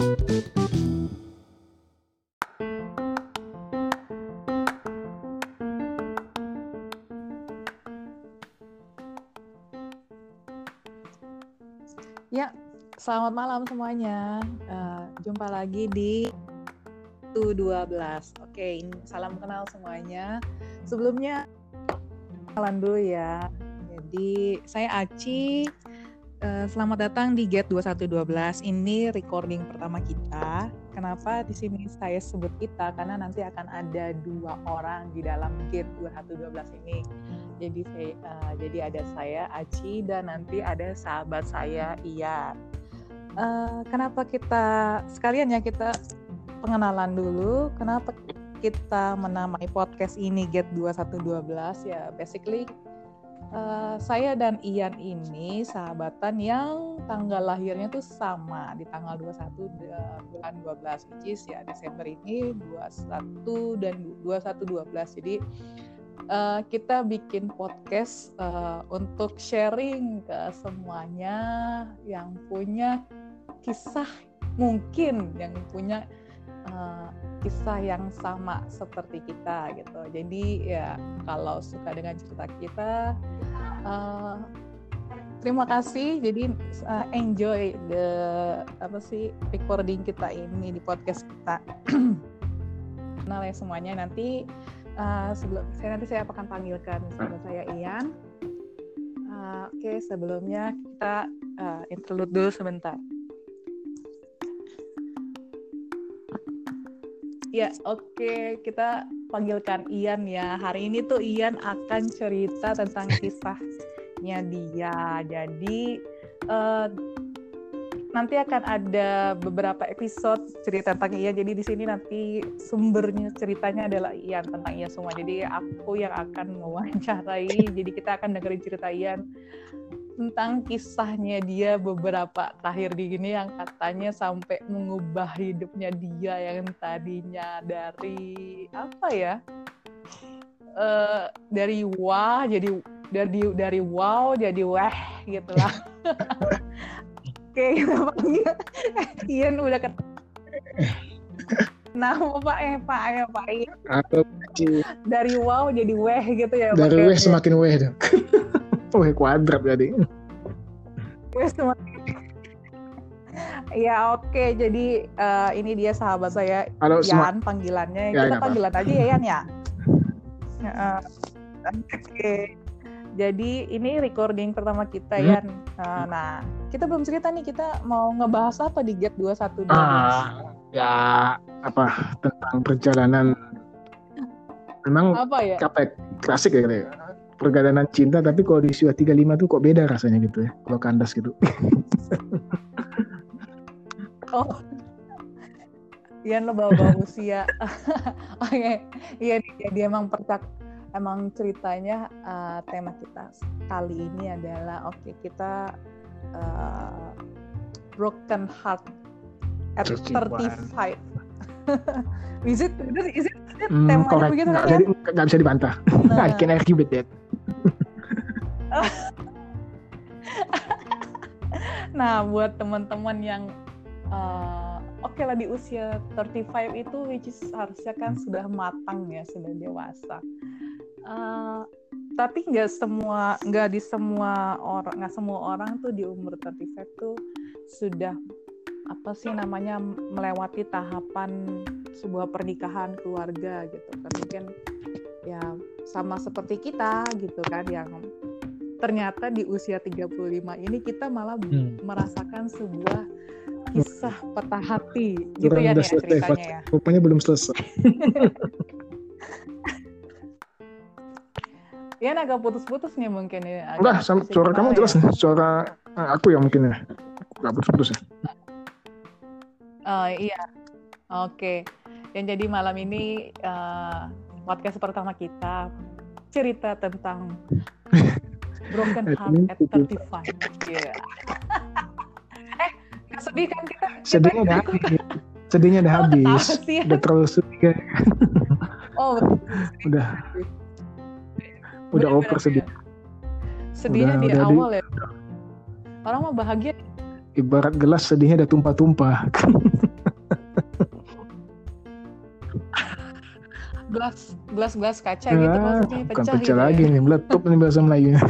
Ya, selamat malam semuanya. Uh, jumpa lagi di 12. Oke, salam kenal semuanya. Sebelumnya kenalan dulu ya. Jadi, saya Aci. Uh, selamat datang di Get 2112. Ini recording pertama kita. Kenapa di sini saya sebut kita? Karena nanti akan ada dua orang di dalam Get 2112 ini jadi saya uh, jadi ada saya Aci dan nanti ada sahabat saya Iya. Uh, kenapa kita sekalian ya kita pengenalan dulu. Kenapa kita menamai podcast ini Get 2112 ya basically Uh, saya dan Ian ini sahabatan yang tanggal lahirnya tuh sama di tanggal 21 bulan 12 which is ya Desember ini 21 dan 21 12. Jadi uh, kita bikin podcast uh, untuk sharing ke semuanya yang punya kisah mungkin yang punya uh, kisah yang sama seperti kita gitu. Jadi ya kalau suka dengan cerita kita, uh, terima kasih. Jadi uh, enjoy the apa sih recording kita ini di podcast kita. Kenal ya semuanya nanti uh, sebelum saya nanti saya akan panggilkan sahabat saya Ian. Uh, Oke, okay, sebelumnya kita uh, interlude dulu sebentar. Ya, oke, okay. kita panggilkan Ian ya. Hari ini tuh Ian akan cerita tentang kisahnya dia. Jadi uh, nanti akan ada beberapa episode cerita tentang Ian. Jadi di sini nanti sumbernya ceritanya adalah Ian tentang Ian semua. Jadi aku yang akan mewawancarai. jadi kita akan dengerin cerita Ian tentang kisahnya dia beberapa terakhir di gini yang katanya sampai mengubah hidupnya dia yang tadinya dari apa ya uh, dari wah jadi dari dari wow jadi weh gitu lah Oke, panggil Ian udah ket Nama Pak eh Pak ya Pak Ian. Dari wow jadi weh gitu ya. Dari weh semakin weh dong. weh kuadrat jadi. Semakin Ya oke, okay. jadi uh, ini dia sahabat saya Halo, Yan panggilannya. Ya, Kita panggilan aja ya Yan ya. Uh, oke. Okay. Jadi ini recording pertama kita hmm. Yan. Uh, nah, kita belum cerita nih kita mau ngebahas apa di Get 212. Ah, ya apa tentang perjalanan memang apa ya? Kapek klasik ya, ya perjalanan cinta tapi kalau di usia 35 tuh kok beda rasanya gitu ya kalau kandas gitu. oh. Ian lo bawa-bawa usia. oh, iya, iya dia emang percak emang ceritanya uh, tema kita kali ini adalah oke okay, kita uh, broken heart at 35. is it is it, is it hmm, temanya begitu kan? Jadi nggak bisa dibantah. Nah. I can argue with that. nah, buat teman-teman yang uh, oke okay lah di usia 35 itu which is harusnya kan sudah matang ya, sudah dewasa. Uh, tapi nggak semua nggak di semua orang nggak semua orang tuh di umur 35 tuh sudah apa sih namanya melewati tahapan sebuah pernikahan keluarga gitu kan. Mungkin ya sama seperti kita gitu kan yang ternyata di usia 35 ini kita malah hmm. merasakan sebuah kisah patah hati gitu ya, ya ceritanya ya. Rupanya belum selesai. Ya agak putus-putus nih mungkin ya. Enggak, suara kamu jelas ya. nih. Suara eh, aku yang mungkin ya. Enggak putus-putus ya. Oh iya. Oke. Yang jadi malam ini uh, podcast pertama kita cerita tentang broken heart at 35. Yeah. eh, sedih kan kita? Sedihnya udah habis. Sedihnya udah habis. Udah terlalu sedih. oh, udah udah over sedih sedihnya udah, di udah awal di, ya orang mau bahagia ibarat gelas sedihnya udah tumpah-tumpah gelas gelas gelas kaca gitu nah, gitu maksudnya pecah, bukan pecah gitu ya? lagi ya? nih meletup nih bahasa Melayu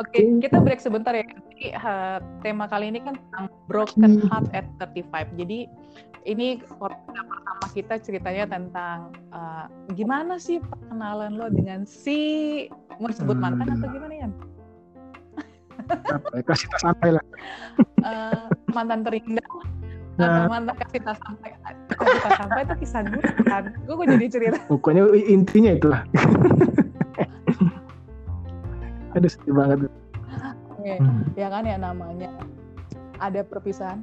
Oke, okay, kita break sebentar ya. Jadi uh, tema kali ini kan tentang broken heart at 35. Jadi ini pertama kita ceritanya tentang uh, gimana sih perkenalan lo dengan si mau disebut mantan hmm. atau gimana ya? kasih tak sampai lah. uh, mantan terindah nah. mantan kasih tak sampai kasih tak sampai itu kisah gue kan gue gue jadi cerita pokoknya intinya itulah ada sedih banget okay. hmm. ya kan ya namanya ada perpisahan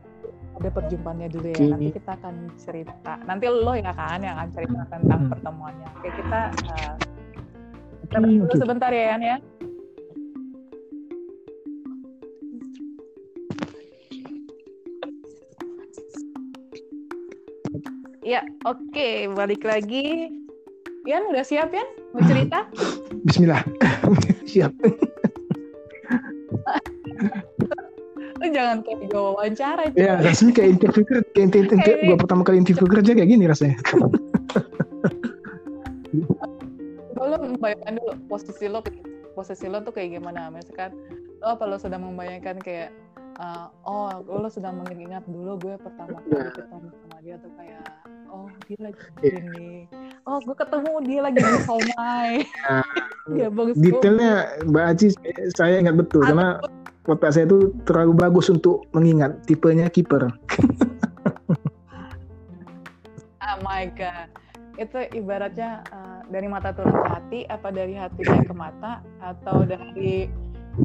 ada perjumpaannya dulu ya okay. nanti kita akan cerita nanti lo ya kan yang akan cerita tentang hmm. pertemuannya oke kita uh, okay. sebentar ya Yan ya Ya, oke, okay. balik lagi. Yan, udah siap ya? Mau cerita? Bismillah. siap. Lu jangan kayak gue wawancara. Ya, rasanya kayak interview kerja. Kayak interview, gue pertama kali interview kerja kayak gini rasanya. lo membayangkan dulu posisi lo posisi lo tuh kayak gimana misalkan lo apa lo sudah membayangkan kayak uh, oh lo sudah mengingat dulu gue pertama kali iya. ketemu sama dia tuh kayak oh dia lagi iya. gini. Oh gue ketemu dia lagi di somai nah, ya bagus detailnya mbak Aci saya ingat betul Atau, karena otak saya itu terlalu bagus untuk mengingat tipenya kiper oh my god. Itu ibaratnya uh, dari mata turun ke hati apa dari hati ke mata atau dari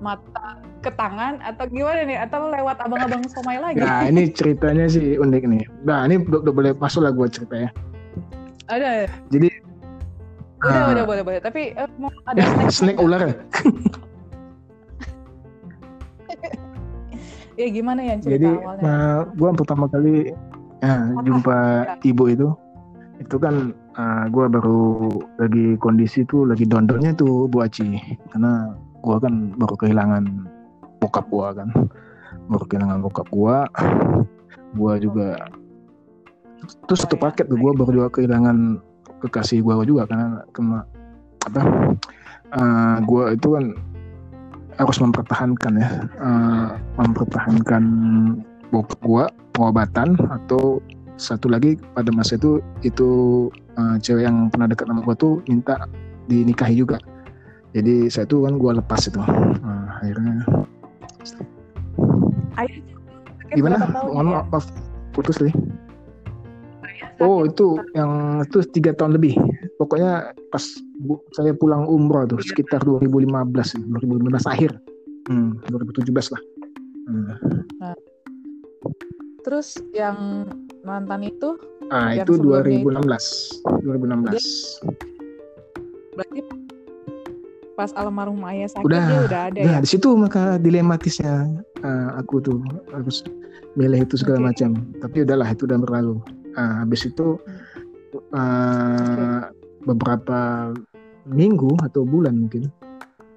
mata ke tangan atau gimana nih? Atau lewat abang-abang somai lagi? Nah ini ceritanya sih unik nih. Nah ini udah, udah boleh masuk lah gue cerita ya ada. Jadi udah uh, udah boleh boleh. Tapi uh, mau ada snack snack ular ya? Ya gimana ya cerita jadi awalnya? Uh, gue pertama kali ya, jumpa ya. ibu itu. Itu kan uh, gue baru lagi kondisi tuh lagi dondolnya tuh Bu Aci. Karena gue kan baru kehilangan bokap gue kan. Baru kehilangan bokap gue gue juga terus satu paket gue baru juga kehilangan kekasih gue juga karena kena apa uh, eh, gue itu kan harus mempertahankan ya uh, mempertahankan bokap gue pengobatan atau satu lagi pada masa itu itu uh, cewek yang pernah dekat sama gue tuh minta dinikahi juga jadi saya tuh kan gue lepas itu nah, akhirnya Ayah, gimana mohon ya? maaf putus nih Oh itu yang itu tiga tahun lebih. Pokoknya pas bu, saya pulang umroh tuh iya. sekitar 2015, 2015 akhir, hmm, 2017 lah. Hmm. Nah, terus yang mantan itu? Ah itu 2016, itu? 2016. Berarti pas almarhum ayah sakit udah, dia udah ada nah, ya. di situ maka dilematisnya uh, aku tuh harus milih itu segala okay. macam. Tapi udahlah itu udah berlalu. Uh, habis itu uh, okay. beberapa minggu atau bulan mungkin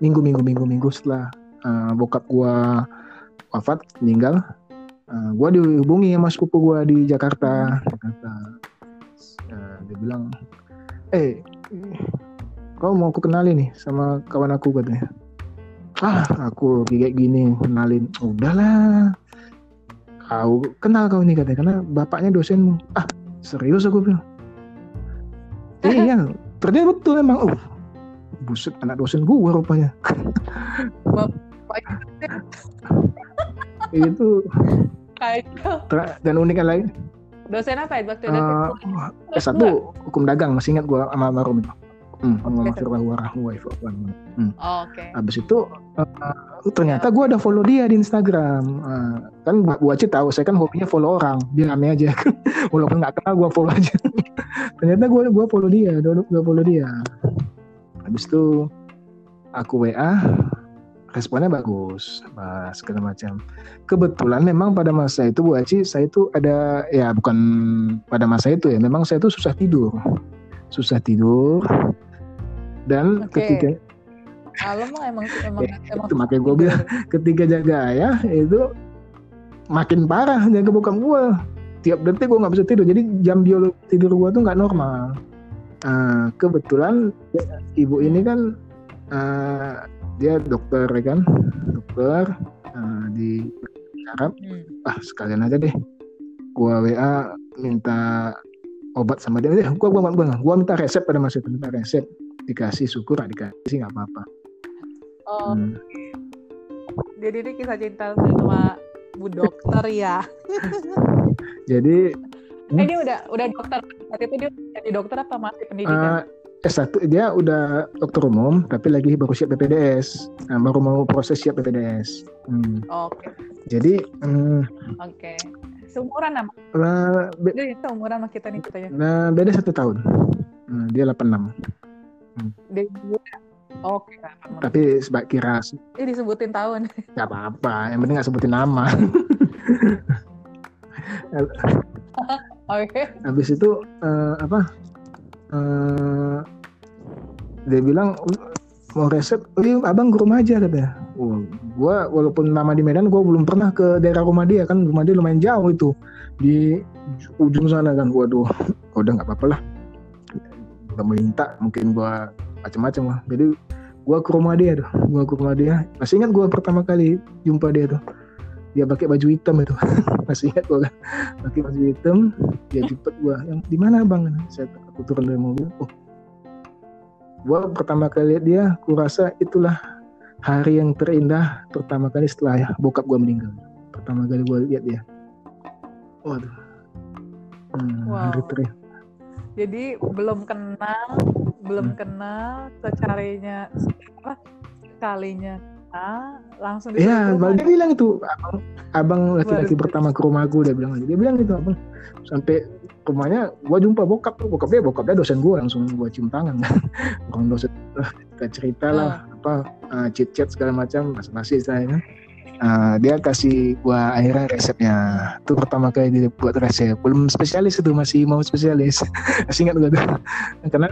minggu minggu minggu minggu setelah uh, bokap gua wafat meninggal uh, gua dihubungi sama sepupu gua di Jakarta Jakarta uh, dia bilang eh kau mau aku kenalin nih sama kawan aku katanya. Ah aku kayak gini kenalin. Udahlah. Kau kenal kau ini katanya karena bapaknya dosenmu. Ah serius aku bilang. Eh, iya ternyata betul emang. Oh buset anak dosen gua rupanya. Bapak itu dan uniknya lagi dosen apa ya waktu itu? Uh, S1 hukum dagang. Masih ingat gua sama Marum itu Hmm. Hmm. Oh, Oke. Okay. Habis itu uh, ternyata gue ada follow dia di Instagram. Uh, kan Bu Aci tahu saya kan hobinya follow orang, dia rame aja. Walaupun nggak kenal gue follow aja. ternyata gue gua follow dia, gue follow dia. Habis itu aku WA, responnya bagus, bah, segala macam. Kebetulan memang pada masa itu Bu Aci saya itu ada ya bukan pada masa itu ya, memang saya itu susah tidur, susah tidur dan okay. ketiga kalau mah emang emang, ya, emang itu makanya gue bilang ketiga jaga ya itu makin parah jaga bukan gue tiap detik gue nggak bisa tidur jadi jam biologi tidur gue tuh nggak normal. Uh, kebetulan ibu ini kan uh, dia dokter ya kan dokter uh, di Arab. Hmm. ah sekalian aja deh. Gua WA minta obat sama dia. Deh gua gua gua, gua minta resep pada masa itu minta resep dikasih syukur dikasih nggak apa-apa oh hmm. jadi ini kisah cinta sama bu dokter ya jadi eh dia udah udah dokter saat itu dia jadi dokter apa masih pendidikan uh, S1 dia udah dokter umum tapi lagi baru siap PPDS. Nah, baru mau proses siap PPDS. Hmm. Oke. Okay. Jadi hmm, oke. Okay. Seumuran nama? Nah, be- dia seumuran sama kita nih katanya. Nah, beda satu tahun. Nah, dia 86. Hmm. Dia Oke. Okay. Tapi sebab kira. Ini disebutin tahun. Gak apa-apa. Yang penting gak sebutin nama. Oke. okay. Habis itu uh, apa? uh, dia bilang mau resep, abang ke rumah aja katanya. Oh, gua walaupun lama di Medan, gua belum pernah ke daerah rumah dia kan, rumah dia lumayan jauh itu di ujung sana kan. Waduh, udah nggak apa-apa lah. Udah minta, mungkin gua macam-macam lah. Jadi gua ke rumah dia tuh, gua ke rumah dia. Masih ingat gua pertama kali jumpa dia tuh. Dia pakai baju hitam itu. Masih ingat gua kan? Pakai baju hitam dia jemput gua. Yang di mana bang saya aku turun dari mobil. Oh. Gua pertama kali lihat dia aku rasa itulah hari yang terindah pertama kali setelah ya, bokap gua meninggal. Pertama kali gua lihat dia. Waduh. Hmm, wow. hari terindah jadi belum kenal belum hmm. kenal secarinya apa sekalinya Ah, langsung Iya, dia bilang itu abang, abang laki-laki pertama ke rumahku dia bilang dia bilang gitu abang sampai rumahnya gua jumpa bokap bokap dia bokap dia dosen gua langsung gua cium tangan. Orang dosen kita cerita lah uh. apa uh, ah, chit chat segala macam masih masih saya kan uh, dia kasih gua akhirnya resepnya itu pertama kali dia buat resep belum spesialis itu masih mau spesialis masih ingat gua tuh karena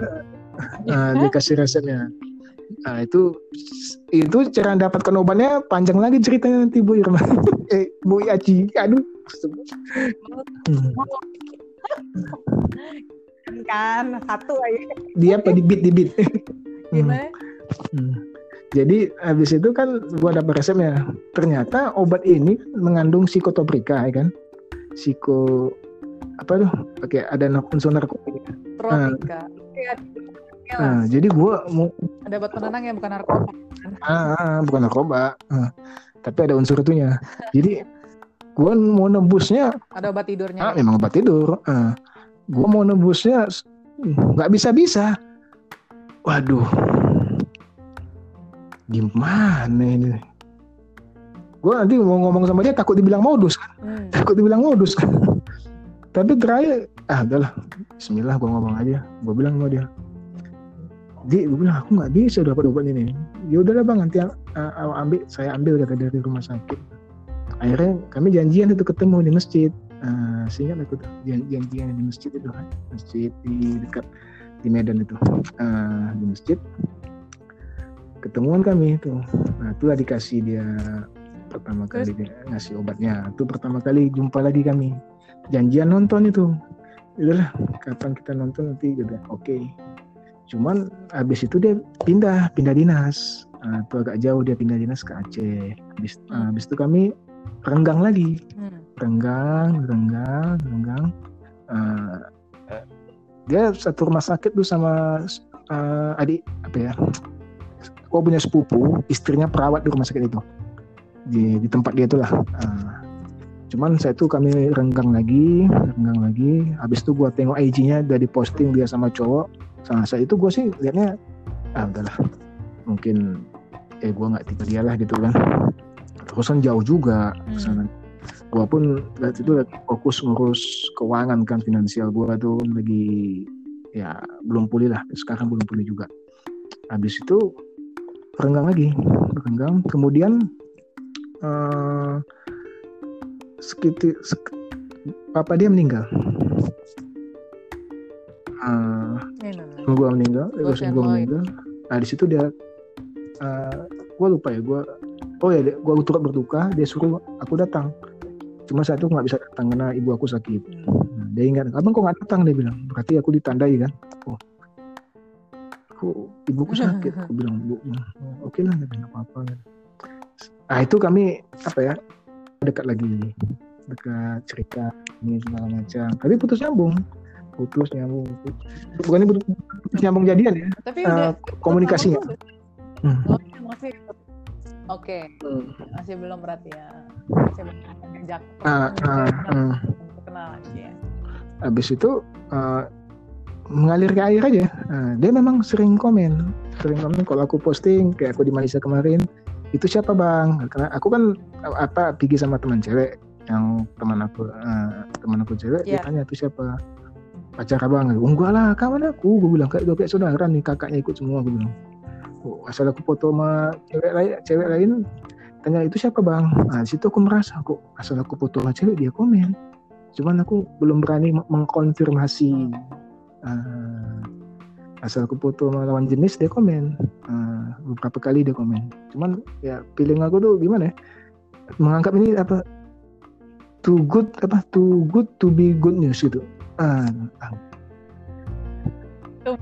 uh, dia kasih resepnya Nah itu itu cara dapatkan obatnya panjang lagi ceritanya nanti Bu Irma. eh Bu Aci, aduh. Hmm. kan satu aja. Dia apa di bit di bit. Gimana? Hmm. Jadi habis itu kan gua dapat resepnya. Ternyata obat ini mengandung psikotoprika ya kan. Psiko apa tuh? Oke, ada unsur narkotika. Tropika. Nah, Nah, jadi gue mau ada obat penenang ya bukan narkoba. Ah, ah bukan narkoba. Ah, tapi ada unsur itunya. Jadi gue mau nebusnya. Ada obat tidurnya. Ah, ya? memang obat tidur. Ah, gue mau nebusnya nggak bisa bisa. Waduh, gimana ini? Gue nanti mau ngomong sama dia takut dibilang modus kan? Hmm. Takut dibilang modus kan? Tapi terakhir, ah udahlah, Bismillah gue ngomong aja. Gue bilang sama dia, di gue bilang aku nggak bisa dapat obat ini ya udahlah bang nanti uh, ambil saya ambil kata dari rumah sakit akhirnya kami janjian itu ketemu di masjid uh, sehingga aku tuh janjian di masjid itu kan masjid di dekat di Medan itu uh, di masjid ketemuan kami itu. Nah itulah dikasih dia pertama kali dia ngasih obatnya. Itu pertama kali jumpa lagi kami. Janjian nonton itu. Udahlah kapan kita nonton nanti gitu oke. Okay cuman habis itu dia pindah pindah dinas. Uh, itu agak jauh dia pindah dinas ke Aceh. Habis, uh, habis itu kami renggang lagi. Hmm. renggang renggang renggang. Uh, dia satu rumah sakit tuh sama uh, adik apa ya kok punya sepupu istrinya perawat di rumah sakit itu. Di, di tempat dia itulah. Uh, cuman saya tuh kami renggang lagi renggang lagi. Habis itu gua tengok IG-nya udah diposting dia sama cowok. Nah, saat itu gue sih liatnya ah udahlah mungkin eh gue nggak tipe dia lah gitu kan. Terus kan jauh juga hmm. sana. Gue pun saat itu lagi fokus ngurus keuangan kan finansial gue tuh. Lagi ya belum pulih lah. Sekarang belum pulih juga. Habis itu renggang lagi renggang. Kemudian uh, sekitar sek, papa dia meninggal. Uh, gue meninggal eh, gue meninggal. Nah di situ dia uh, gue lupa ya gue oh ya gue turut berduka dia suruh aku datang. Cuma saat itu nggak bisa datang karena ibu aku sakit. Hmm. nah, dia ingat abang kok nggak datang? Dia bilang. Berarti aku ditandai kan ibuku sakit aku bilang bu oke okay lah nggak apa-apa nah itu kami apa ya dekat lagi dekat cerita ini segala macam tapi putus nyambung putus nyambung bukan ini putus nyambung jadian ya tapi uh, komunikasinya hmm. oh, iya, masih oke okay. hmm. masih belum berarti ya masih belum ngajak uh, uh, uh. kenal lagi ya habis itu uh, mengalir ke air aja. Uh, dia memang sering komen. Sering komen kalau aku posting kayak aku di Malaysia kemarin itu siapa bang? Karena aku kan apa pergi sama teman cewek yang teman aku uh, teman aku cewek yeah. dia tanya itu siapa? Pacar abang. Oh, enggak lah kawan aku. Gue bilang kayak dua pihak saudara nih kakaknya ikut semua gue bilang. Oh, asal aku foto sama cewek lain cewek lain tanya itu siapa bang? Nah situ aku merasa kok asal aku foto sama cewek dia komen. Cuman aku belum berani mengkonfirmasi uh, asal sama lawan jenis dia komen. Uh, beberapa kali dia komen. Cuman ya feeling aku tuh gimana ya? Menganggap ini apa too good apa too good to be good news gitu. Ah, ah. Too,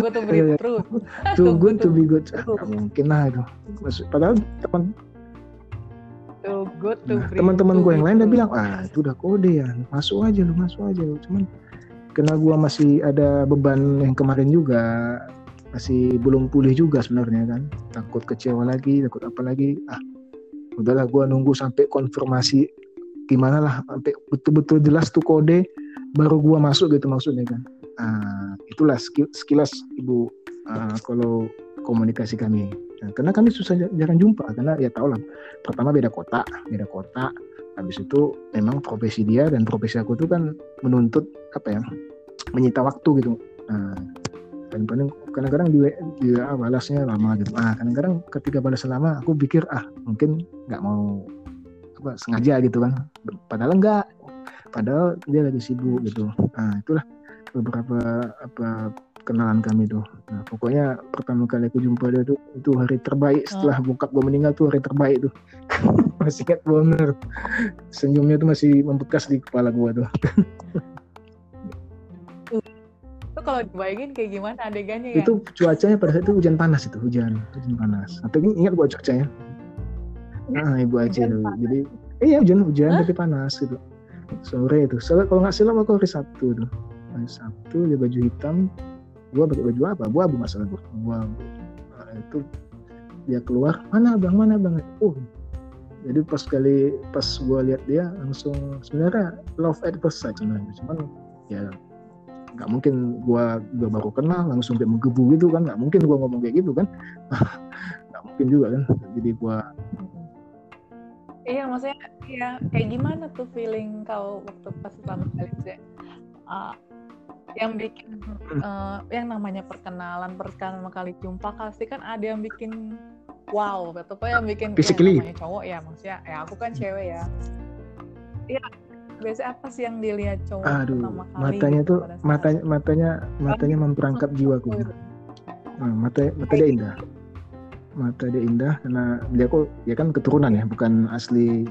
good to be true. Too good to be good. Mungkin lah itu. Padahal teman too good to nah, teman-teman gue yang lain udah bilang ah itu udah kode ya. Masuk aja lu masuk aja lu. Cuman karena gue masih ada beban yang kemarin juga. Masih belum pulih juga sebenarnya kan. Takut kecewa lagi takut apa lagi. Ah udahlah gue nunggu sampai konfirmasi gimana lah sampai betul-betul jelas tuh kode baru gue masuk gitu maksudnya kan. Ah itulah skill, skillas ibu. Uh, kalau komunikasi kami. Nah, karena kami susah jarang jumpa karena ya tau lah pertama beda kota beda kota habis itu memang profesi dia dan profesi aku tuh kan menuntut apa ya menyita waktu gitu nah, dan kadang-kadang dia, dia balasnya lama gitu ah kadang-kadang ketika balas lama aku pikir ah mungkin nggak mau apa sengaja gitu kan padahal enggak padahal dia lagi sibuk gitu nah itulah beberapa apa kenalan kami tuh. Nah, pokoknya pertama kali aku jumpa dia tuh itu hari terbaik setelah oh. bokap gue meninggal tuh hari terbaik tuh. masih ingat bener. Senyumnya tuh masih membekas di kepala gue tuh. itu kalau dibayangin kayak gimana adegannya ya? Itu cuacanya pada saat itu hujan panas itu, hujan, hujan panas. Atau ingat gue cuacanya? Nah, ibu aja tuh. Jadi, iya hujan, hujan tapi panas gitu. Sore itu. Soalnya kalau nggak silap aku hari Sabtu tuh. Hari Sabtu dia baju hitam, gue pakai baju apa gue abu masalah gue gue nah, itu dia keluar mana bang mana bang oh jadi pas kali pas gue lihat dia langsung sebenarnya love at first sight sebenarnya. Cuman ya nggak mungkin gue gue baru kenal langsung kayak menggebu gitu kan. Nggak mungkin gue ngomong kayak gitu kan. Nggak mungkin juga kan. Jadi gue iya maksudnya ya kayak gimana tuh feeling kau waktu pas pertama kali sih uh, yang bikin uh, yang namanya perkenalan perkenalan kali jumpa pasti kan ada yang bikin wow atau apa yang bikin Physically. Ya, cowok ya maksudnya ya aku kan cewek ya. Iya biasa apa sih yang dilihat cowok Aduh, pertama kali matanya tuh matanya matanya matanya memperangkap jiwaku nah, mata mata dia indah. Mata dia indah karena dia kok ya kan keturunan ya bukan asli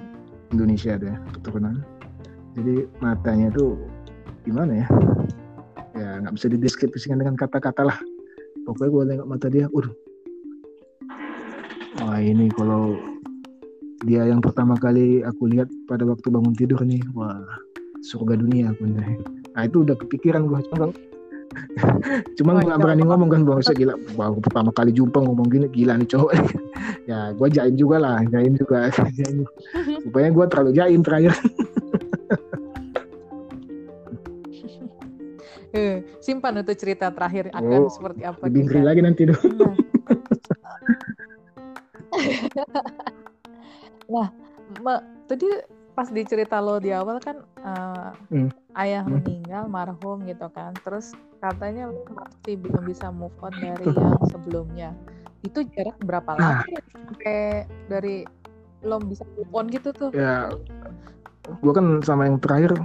Indonesia dia keturunan. Jadi matanya tuh gimana ya? Ya nggak bisa dideskripsikan dengan kata-kata lah. Pokoknya gue tengok mata dia udah wah ini kalau dia yang pertama kali aku lihat pada waktu bangun tidur nih wah surga dunia aku nih. Nah itu udah kepikiran gue cuma cuma gue gak berani ngomong kan bang gila baru pertama kali jumpa ngomong gini gila nih cowok ya gue jaim juga lah jaim juga. Supaya gue terlalu jaim terakhir. Eh, simpan untuk cerita terakhir akan oh, seperti apa. Lebih ngeri lagi nanti dong. nah, nah tadi pas dicerita lo di awal kan uh, hmm. ayah hmm. meninggal marhum gitu kan. Terus katanya lo masih belum bisa move on dari yang sebelumnya. Itu jarak berapa lama nah. ya sampai dari lo bisa move on gitu tuh? Ya, gue kan sama yang terakhir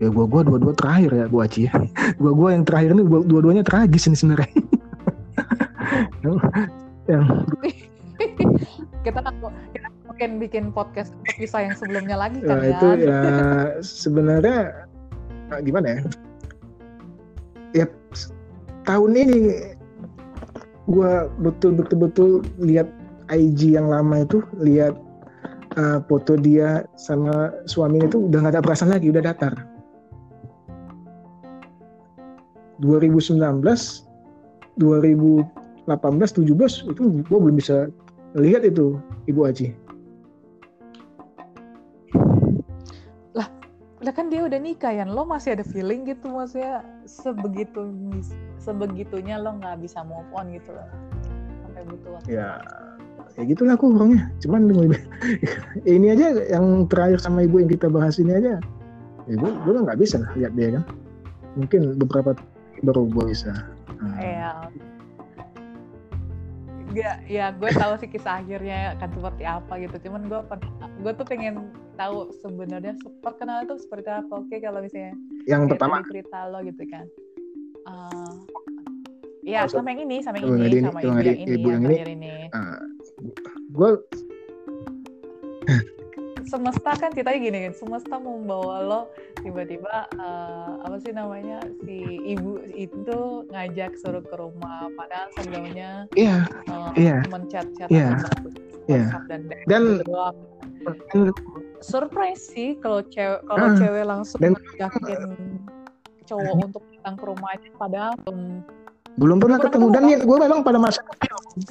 ya gua gua dua-dua terakhir ya gua Aci ya. gua gua yang terakhir ini dua-duanya tragis ini sebenarnya yang, kita kita mungkin bikin podcast kisah yang sebelumnya lagi kan nah, ya? itu ya sebenarnya gimana ya ya tahun ini gue betul betul betul lihat IG yang lama itu lihat uh, foto dia sama suaminya itu udah nggak ada perasaan lagi udah datar 2019 2018 17 itu gue belum bisa lihat itu Ibu Aji. Lah lah kan dia udah nikah ya lo masih ada feeling gitu maksudnya sebegitu sebegitunya lo nggak bisa move on gitu loh. Sampai butuh waktu. Ya ya gitulah aku orangnya. Cuman ini aja yang terakhir sama ibu yang kita bahas ini aja. Ya gue gue nggak bisa lihat dia kan. Mungkin beberapa baru gue bisa iya Gak, ya gue tahu sih kisah akhirnya akan seperti apa gitu. Cuman gue gue tuh pengen tahu sebenarnya perkenalan itu seperti apa. Oke kalau misalnya yang pertama cerita lo gitu kan. Uh, ya sama yang ini, sama yang ini, sama ibu yang ini, ibu yang ini. ini. Uh, gue semesta kan ceritanya gini kan semesta membawa lo tiba-tiba uh, apa sih namanya si ibu itu ngajak suruh ke rumah padahal sebelumnya iya yeah, uh, yeah. mencet-chat yeah. yeah. dan dan, dan surprise sih kalau cewek kalau uh, cewek langsung dan, ngajakin cowok untuk datang ke rumahnya padahal belum belum pernah belum ketemu. dan niat gue memang pada masa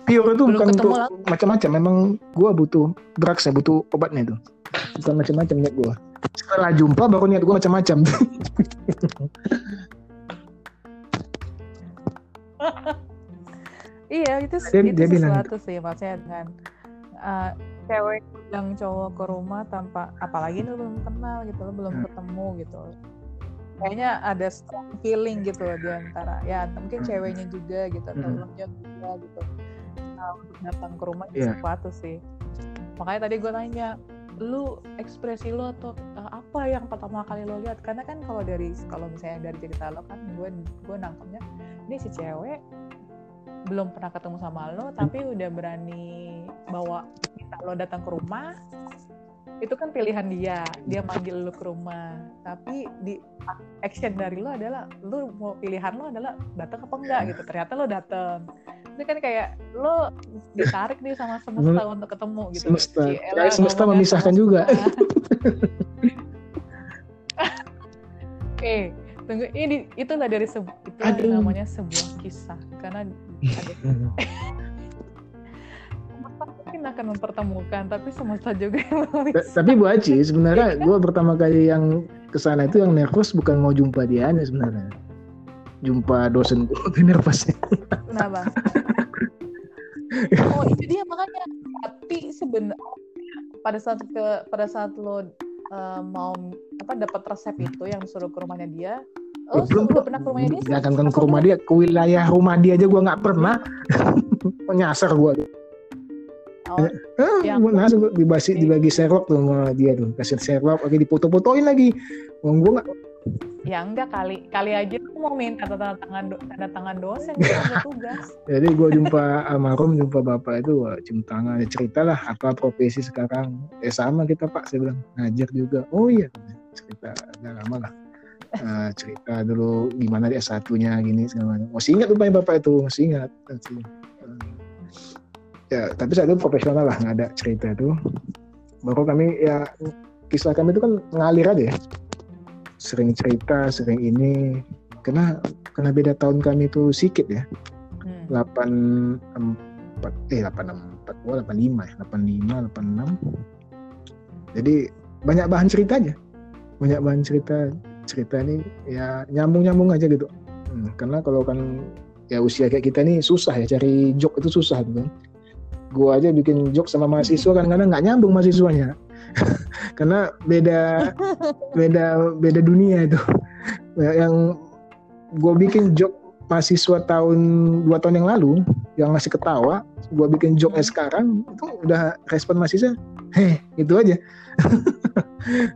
pure itu bukan untuk macam-macam. Memang gue butuh drugs ya butuh obatnya itu bukan macam-macam niat gue setelah jumpa baru niat gue macam-macam iya itu dia, itu dia sesuatu bilang. sih maksudnya dengan uh, cewek yang cowok ke rumah tanpa apalagi lu belum kenal gitu lo belum hmm. ketemu gitu kayaknya ada strong feeling gitu di antara ya mungkin ceweknya juga gitu atau hmm. juga gitu nah, untuk datang ke rumah yeah. sesuatu sih makanya tadi gue nanya lu ekspresi lu atau uh, apa yang pertama kali lo lihat? Karena kan kalau dari kalau misalnya dari cerita lo kan gue gue nangkepnya ini si cewek belum pernah ketemu sama lo tapi udah berani bawa kita lo datang ke rumah. Itu kan pilihan dia dia manggil lu ke rumah. Tapi di action dari lo adalah lu mau pilihan lo adalah datang apa enggak gitu. Ternyata lo datang ini kan kayak lo ditarik nih sama semesta untuk ketemu gitu. Semesta. Cielah, semesta memisahkan juga. Eh tunggu ini itulah dari sebu itu namanya sebuah kisah karena mungkin akan mempertemukan tapi semesta juga yang tapi Bu Aci sebenarnya gue pertama kali yang ke sana itu yang nervous bukan mau jumpa dia sebenarnya jumpa dosen gue tuh nervousnya kenapa? Oh itu dia makanya. Tapi sebenarnya pada saat ke pada saat lo uh, mau apa dapat resep itu yang disuruh ke rumahnya dia Oh, belum udah pernah ke rumahnya dia? Gak akan ke rumah dia, ke wilayah rumah dia aja gue nggak pernah. Nyasar gue. Oh, eh, yang langsung dibagi dibagi Sherlock tuh sama dia tuh. Kasih Sherlock lagi dipoto-fotoin lagi. Wong gue gak ya enggak kali kali aja aku mau minta tanda tangan do, tanda tangan dosen tugas. Jadi gue jumpa almarhum jumpa bapak itu wah, cium tangan ya cerita lah apa profesi sekarang. Eh sama kita pak saya bilang ngajar juga. Oh iya cerita udah lama lah. Uh, cerita dulu gimana dia satunya gini segala macam. Masih ingat tuh bapak itu masih ingat. Masih ya tapi saat itu profesional lah nggak ada cerita itu. Baru kami ya kisah kami itu kan ngalir aja ya sering cerita sering ini. Karena karena beda tahun kami itu sedikit ya. Hmm. delapan empat eh delapan empat oh delapan lima ya delapan lima delapan enam. Jadi banyak bahan cerita aja banyak bahan cerita cerita ini ya nyambung nyambung aja gitu. Hmm, karena kalau kan ya usia kayak kita nih susah ya cari joke itu susah gitu kan. Gue aja bikin joke sama mahasiswa kan karena nggak nyambung mahasiswanya karena beda beda beda dunia itu. Yang gue bikin joke mahasiswa tahun dua tahun yang lalu yang masih ketawa gue bikin joke sekarang itu udah respon mahasiswa heh itu aja.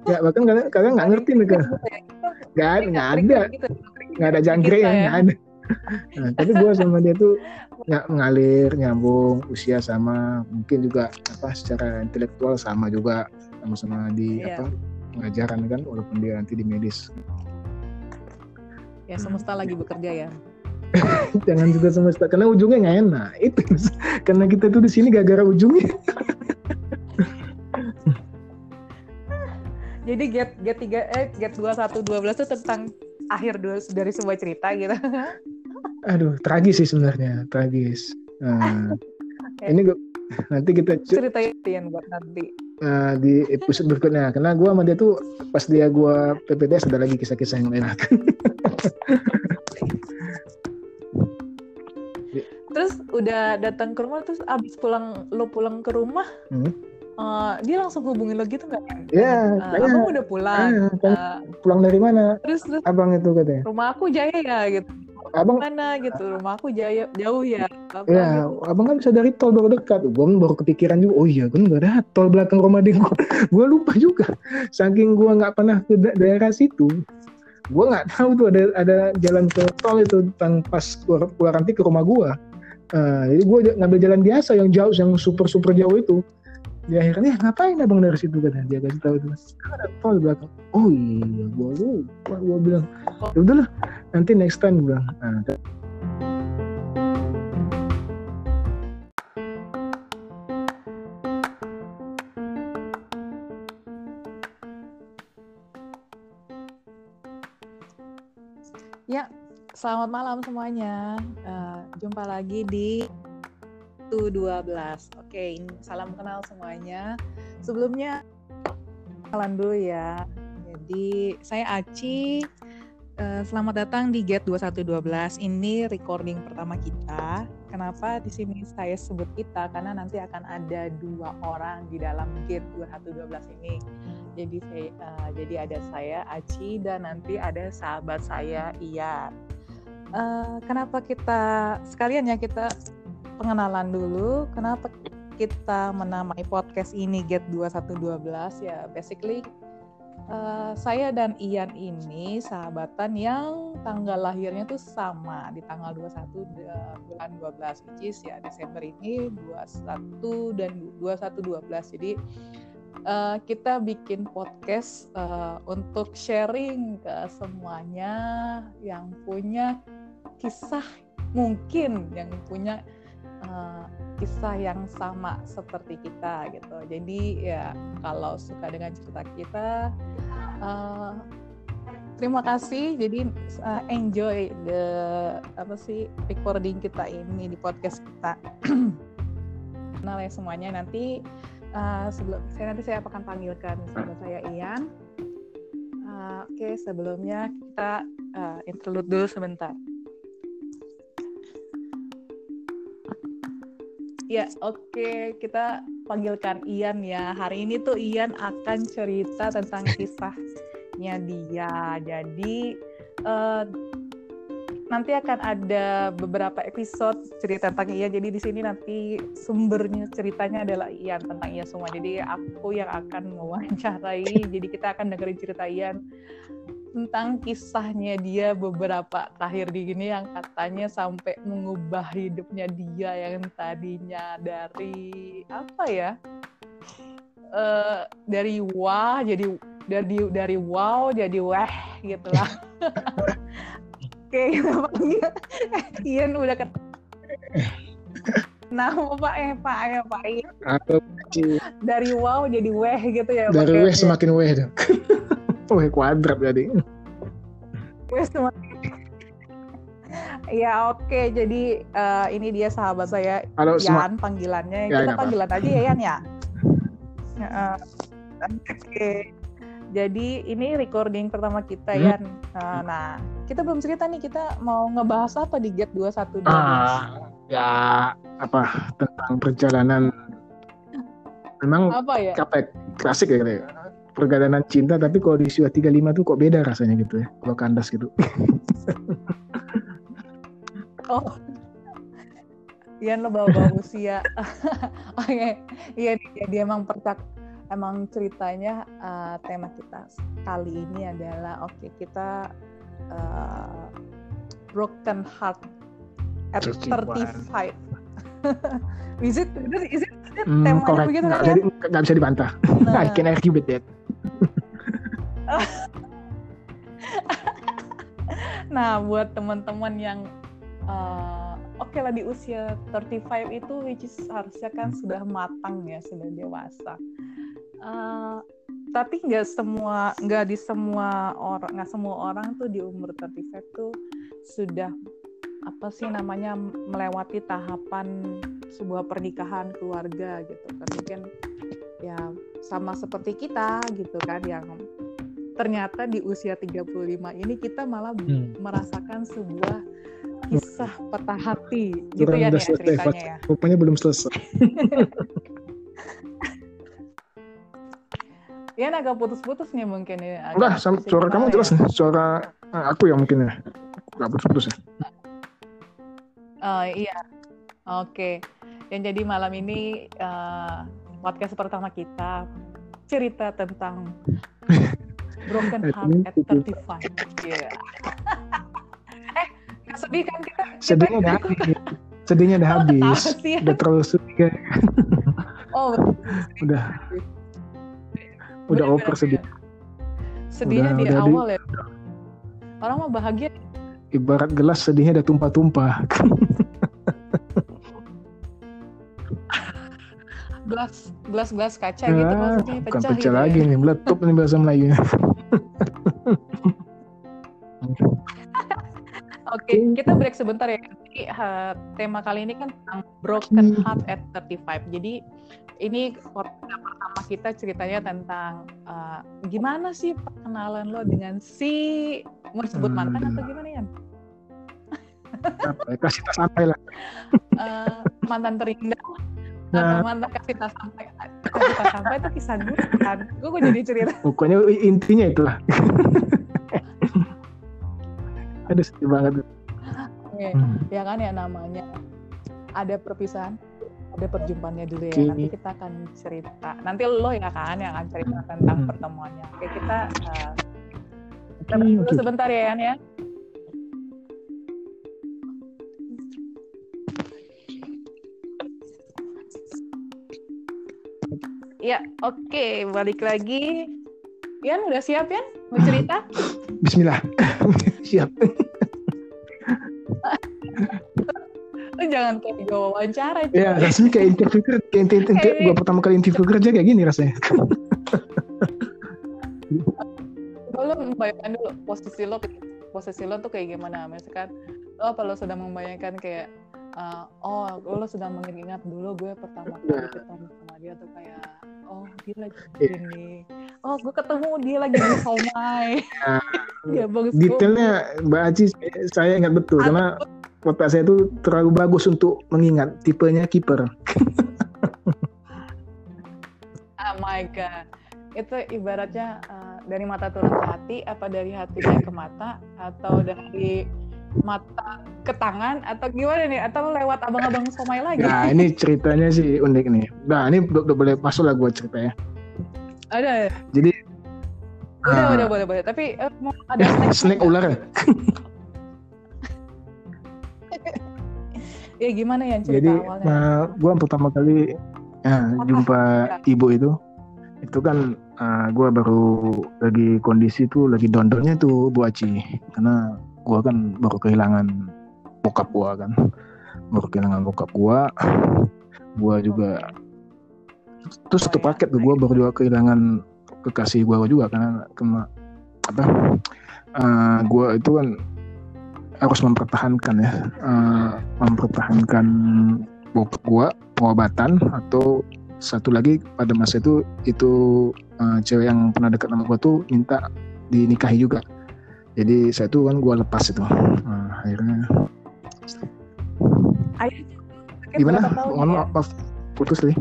Ya bahkan kalian kalian nggak ngerti nih kan nggak nggak ada. nggak ada jangkrik ya. nggak ada nah, tapi gue sama dia tuh nggak ngalir nyambung usia sama mungkin juga apa secara intelektual sama juga sama-sama di yeah. apa pengajaran kan walaupun dia nanti di medis ya semesta hmm. lagi bekerja ya jangan juga semesta karena ujungnya nggak enak itu karena kita tuh di sini gara-gara ujungnya jadi get get tiga eh get dua satu dua belas itu tentang akhir dulu dari sebuah cerita gitu. Aduh tragis sih sebenarnya tragis. Nah, okay. ini gue nanti kita ceritain buat nanti. Uh, di episode berikutnya. Karena gue sama dia tuh pas dia gue PPTS ada lagi kisah-kisah yang lain. Terus udah datang ke rumah terus abis pulang lo pulang ke rumah hmm? Uh, dia langsung hubungin lo gitu nggak? Iya. Uh, abang udah pulang. uh, pulang dari mana? Terus, terus abang itu katanya. Rumah aku Jaya ya gitu abang mana gitu rumah aku jauh jauh ya apa ya gitu. abang kan bisa dari tol baru dekat gue baru kepikiran juga oh iya kan gak ada tol belakang rumah dia gue gue lupa juga saking gue nggak pernah ke daerah situ gue nggak tahu tuh ada ada jalan ke tol itu tentang pas keluar, keluar nanti ke rumah gue uh, jadi gue ngambil jalan biasa yang jauh yang super super jauh itu di akhirnya ngapain abang dari situ? kan dia kasih tahu itu ada tol belakang. Oh iya gua lupa gua bilang. Ya udahlah nanti next time gua bilang. Nah, Ya, selamat malam semuanya. Uh, jumpa lagi di 12. Oke, salam kenal semuanya. Sebelumnya kenalan dulu ya. Jadi saya Aci. Eh, selamat datang di Get 2112. Ini recording pertama kita. Kenapa di sini saya sebut kita? Karena nanti akan ada dua orang di dalam Get 2112 ini. Jadi saya uh, jadi ada saya Aci dan nanti ada sahabat saya Ian. Uh, kenapa kita sekalian ya kita pengenalan dulu kenapa kita menamai podcast ini Get 2112 ya basically uh, saya dan Ian ini sahabatan yang tanggal lahirnya tuh sama di tanggal 21 bulan 12 which is ya Desember ini 21 dan 2112 jadi uh, kita bikin podcast uh, untuk sharing ke semuanya yang punya kisah mungkin yang punya uh, kisah yang sama seperti kita gitu. Jadi ya kalau suka dengan cerita kita, uh, terima kasih. Jadi uh, enjoy the apa sih recording kita ini di podcast kita. Kenal ya semuanya nanti uh, sebelum saya nanti saya akan panggilkan sahabat saya Ian. Uh, Oke okay, sebelumnya kita uh, interlude dulu sebentar. Ya, oke. Okay. Kita panggilkan Ian ya. Hari ini tuh Ian akan cerita tentang kisahnya dia. Jadi uh, nanti akan ada beberapa episode cerita tentang Ian. Jadi di sini nanti sumbernya ceritanya adalah Ian tentang Ian semua. Jadi aku yang akan mewawancarai. Jadi kita akan dengerin cerita Ian tentang kisahnya dia beberapa terakhir di gini yang katanya sampai mengubah hidupnya dia yang tadinya dari apa ya uh, dari wah jadi dari dari wow jadi wah gitu lah oke panggil Ian udah ket Nah, Pak eh Pak eh Pak Ian. Dari wow jadi weh gitu ya. Dari weh semakin weh dong. Wih kuadrat jadi. Ya oke, okay. jadi uh, ini dia sahabat saya Halo, Yan panggilannya. Ya, Kita panggilan apa. aja ya Yan ya. uh, oke. Okay. Jadi ini recording pertama kita hmm. Yan. Uh, nah, kita belum cerita nih kita mau ngebahas apa di Get 21 Ah, ya apa tentang perjalanan memang apa ya? capek klasik ya, ya pergadanan cinta tapi kalau di usia 35 tuh kok beda rasanya gitu ya kalau kandas gitu. Oh. Ian lo bawa-bawa usia. Oh, iya. Iya dia, dia emang percak emang ceritanya uh, tema kita kali ini adalah oke okay, kita uh, broken heart at 35 is it is it, hmm, temanya correct. begitu nggak kan bisa, ya? bisa dibantah. Nah. I can argue with that nah buat teman-teman yang uh, oke okay lah di usia 35 itu which is harusnya kan sudah matang ya sudah dewasa. Uh, tapi nggak semua nggak di semua orang nggak semua orang tuh di umur 35 tuh sudah apa sih namanya melewati tahapan sebuah pernikahan keluarga gitu. Kan mungkin ya sama seperti kita gitu kan yang ternyata di usia 35 ini kita malah hmm. merasakan sebuah kisah patah hati gitu Kurang ya nih ceritanya ya. Rupanya belum selesai. ya agak putus-putus nih mungkin ya. Enggak, suara kamu jelas ya. nih. Suara eh, aku yang mungkin ya. Enggak putus-putus ya. Oh iya. Oke. Okay. Yang jadi malam ini uh, podcast pertama kita cerita tentang Broken Heart at 35. Yeah. eh, gak sedih kan kita? Sedihnya udah habis. Sedihnya udah oh, habis. Udah terlalu sedih kan. oh, udah. Udah over sedih. Sedihnya udah, di udah awal di... ya. Orang mau bahagia. Ibarat gelas sedihnya udah tumpah-tumpah. Gelas gelas gelas kaca gitu ah, maksudnya pecah, bukan pecah gitu ya. lagi ya. nih meletup nih bahasa Melayu Oke, okay, kita break sebentar ya. Jadi uh, tema kali ini kan tentang broken heart at 35. Jadi ini pertama kita ceritanya tentang uh, gimana sih perkenalan lo dengan si mau disebut mantan hmm. atau gimana ya? Kasih tak sampai lah. uh, mantan terindah nah, mantan kasih tak sampai kasih tak sampai itu kisah gue kan? Gue kok jadi cerita. Pokoknya intinya itulah. Ada sedih banget. Oke, hmm. ya kan ya namanya. Ada perpisahan ada perjumpaannya dulu ya. Nanti kita akan cerita. Nanti lo ya kan yang akan cerita tentang hmm. pertemuannya. Oke kita uh, kita dulu sebentar ya Yan ya Ya, oke, okay. balik lagi. Yan, udah siap Yan? Mau cerita? Bismillah. siap. Lu jangan kayak gue wawancara. Ya, rasanya kayak interview kerja. Kayak interview, kayak gue pertama kali interview kerja kayak gini rasanya. lo membayangkan dulu posisi lo posisi lo tuh kayak gimana misalkan lo apa lo sedang membayangkan kayak uh, oh lo sudah mengingat dulu gue pertama kali iya. ketemu sama dia tuh kayak oh dia lagi iya. gini oh gue ketemu dia lagi di somai nah, ya bagus detailnya mbak Aci saya ingat betul Atau, karena otak saya itu terlalu bagus untuk mengingat tipenya kiper oh my god itu ibaratnya uh, dari mata turun ke hati apa dari hati ke mata atau dari mata ke tangan atau gimana nih? Atau lewat abang-abang somai lagi? Nah ini ceritanya sih unik nih. Nah ini udah, boleh masuk lah gue cerita ya. Ada. Jadi udah uh, udah boleh boleh. Tapi uh, mau ada snake, snake ular. Ya gimana ya cerita jadi awalnya? nah gue pertama kali ya, jumpa ya. ibu itu itu kan uh, gue baru lagi kondisi tuh lagi dondolnya tuh Bu Aci. Karena gue kan baru kehilangan bokap gue kan. Baru kehilangan bokap gue gue juga terus satu paket tuh gue baru juga kehilangan kekasih gue juga karena kena apa uh, eh, gue itu kan harus mempertahankan ya uh, mempertahankan bokap gue pengobatan atau satu lagi pada masa itu itu uh, cewek yang pernah dekat sama gue tuh minta dinikahi juga jadi saya tuh kan gue lepas itu. Nah, akhirnya Ayah, gimana? mohon ya? maaf putus nih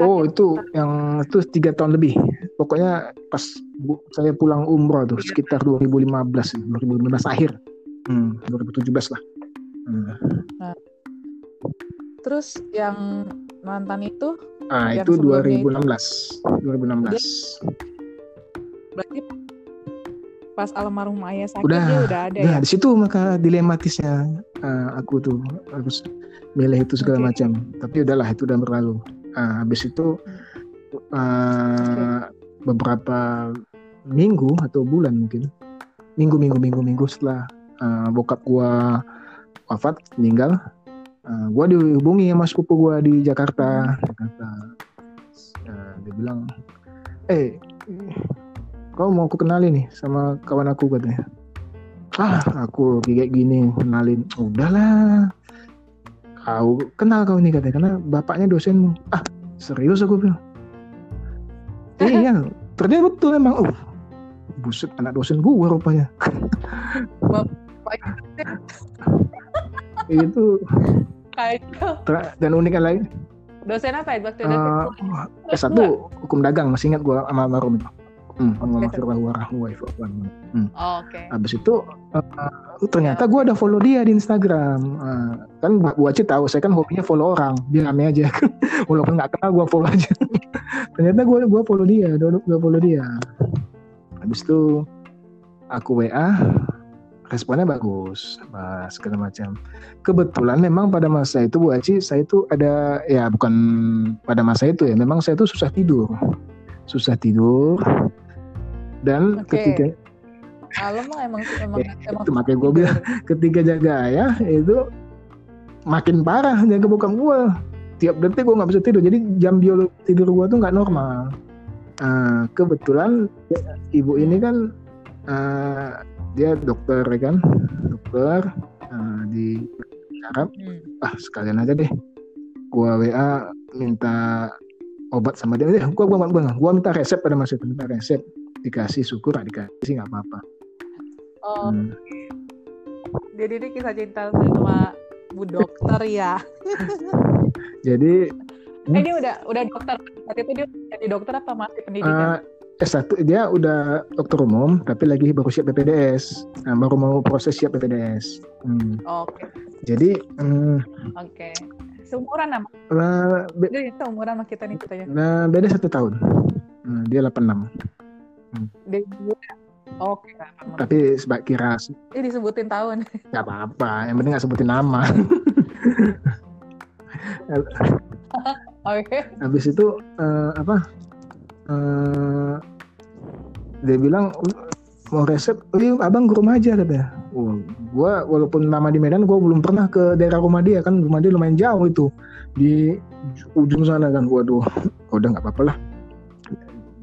oh itu yang itu tiga tahun lebih. Pokoknya pas bu, saya pulang umroh tuh sekitar 2015 2015 akhir. Hmm, 2017 lah. Hmm. nah, terus yang mantan itu? Ah itu 2016 2016 berarti pas almarhum ayah sakit udah, dia udah ada udah, ya? di situ maka dilematisnya uh, aku tuh harus milih itu segala okay. macam tapi udahlah itu udah berlalu uh, habis itu uh, okay. beberapa minggu atau bulan mungkin minggu minggu minggu minggu setelah uh, bokap gua wafat meninggal uh, gua dihubungi sama sepupu gua di Jakarta Jakarta uh, dia bilang eh kau mau aku kenalin nih sama kawan aku katanya. Ah aku kayak gini kenalin. Udahlah. Kau kenal kau nih katanya karena bapaknya dosenmu. Ah serius aku bilang. Eh, iya. Ternyata betul memang oh buset anak dosen gue rupanya. Itu. Dan uniknya lagi dosen apa ya waktu itu? Uh, S1 hukum dagang masih ingat gue sama almarhum itu Hmm, hmm. Oh, Oke. Okay. Habis itu uh, ternyata gue ada follow dia di Instagram. Uh, kan gue aja tahu saya kan hobinya follow orang, dia rame aja. Walaupun nggak kenal gue follow aja. ternyata gue gue follow dia, gue follow dia. Habis itu aku WA, responnya bagus, mas segala macam. Kebetulan memang pada masa itu Bu Aci, saya itu ada ya bukan pada masa itu ya, memang saya itu susah tidur, susah tidur dan okay. ketika kalau emang emang ya, emang itu makanya gue bilang ketika jaga ya itu makin parah jaga bukan gue tiap detik gue nggak bisa tidur jadi jam biologi tidur gue tuh nggak normal. Uh, kebetulan ibu ini kan uh, dia dokter ya kan dokter uh, di Arab. Hmm. ah sekalian aja deh. Gue WA minta obat sama dia. Gue gua, gua, gua, gua minta resep pada masa itu minta resep dikasih syukur nggak dikasih nggak apa-apa. Oh hmm. jadi ini kisah cinta sama bu dokter ya. Jadi eh, ini udah udah dokter. Waktu itu dia jadi dokter apa masih pendidikan? Uh, S1 dia udah dokter umum tapi lagi baru siap PPDS nah, baru mau proses siap PPDS hmm. oke. Okay. jadi um, oke. Okay. seumuran sama? Uh, be- seumuran sama kita nih kita ya nah, beda satu tahun. Nah, dia 86 Hmm. Oke. Okay. Tapi sebab kira. Ini disebutin tahun. Gak apa-apa. Yang penting gak sebutin nama. Oke. Okay. Habis itu uh, apa? Uh, dia bilang mau resep, oh iya, abang ke rumah aja katanya. Oh, gua walaupun nama di Medan, gua belum pernah ke daerah rumah dia kan, rumah dia lumayan jauh itu di ujung sana kan. Waduh, udah nggak apa-apa lah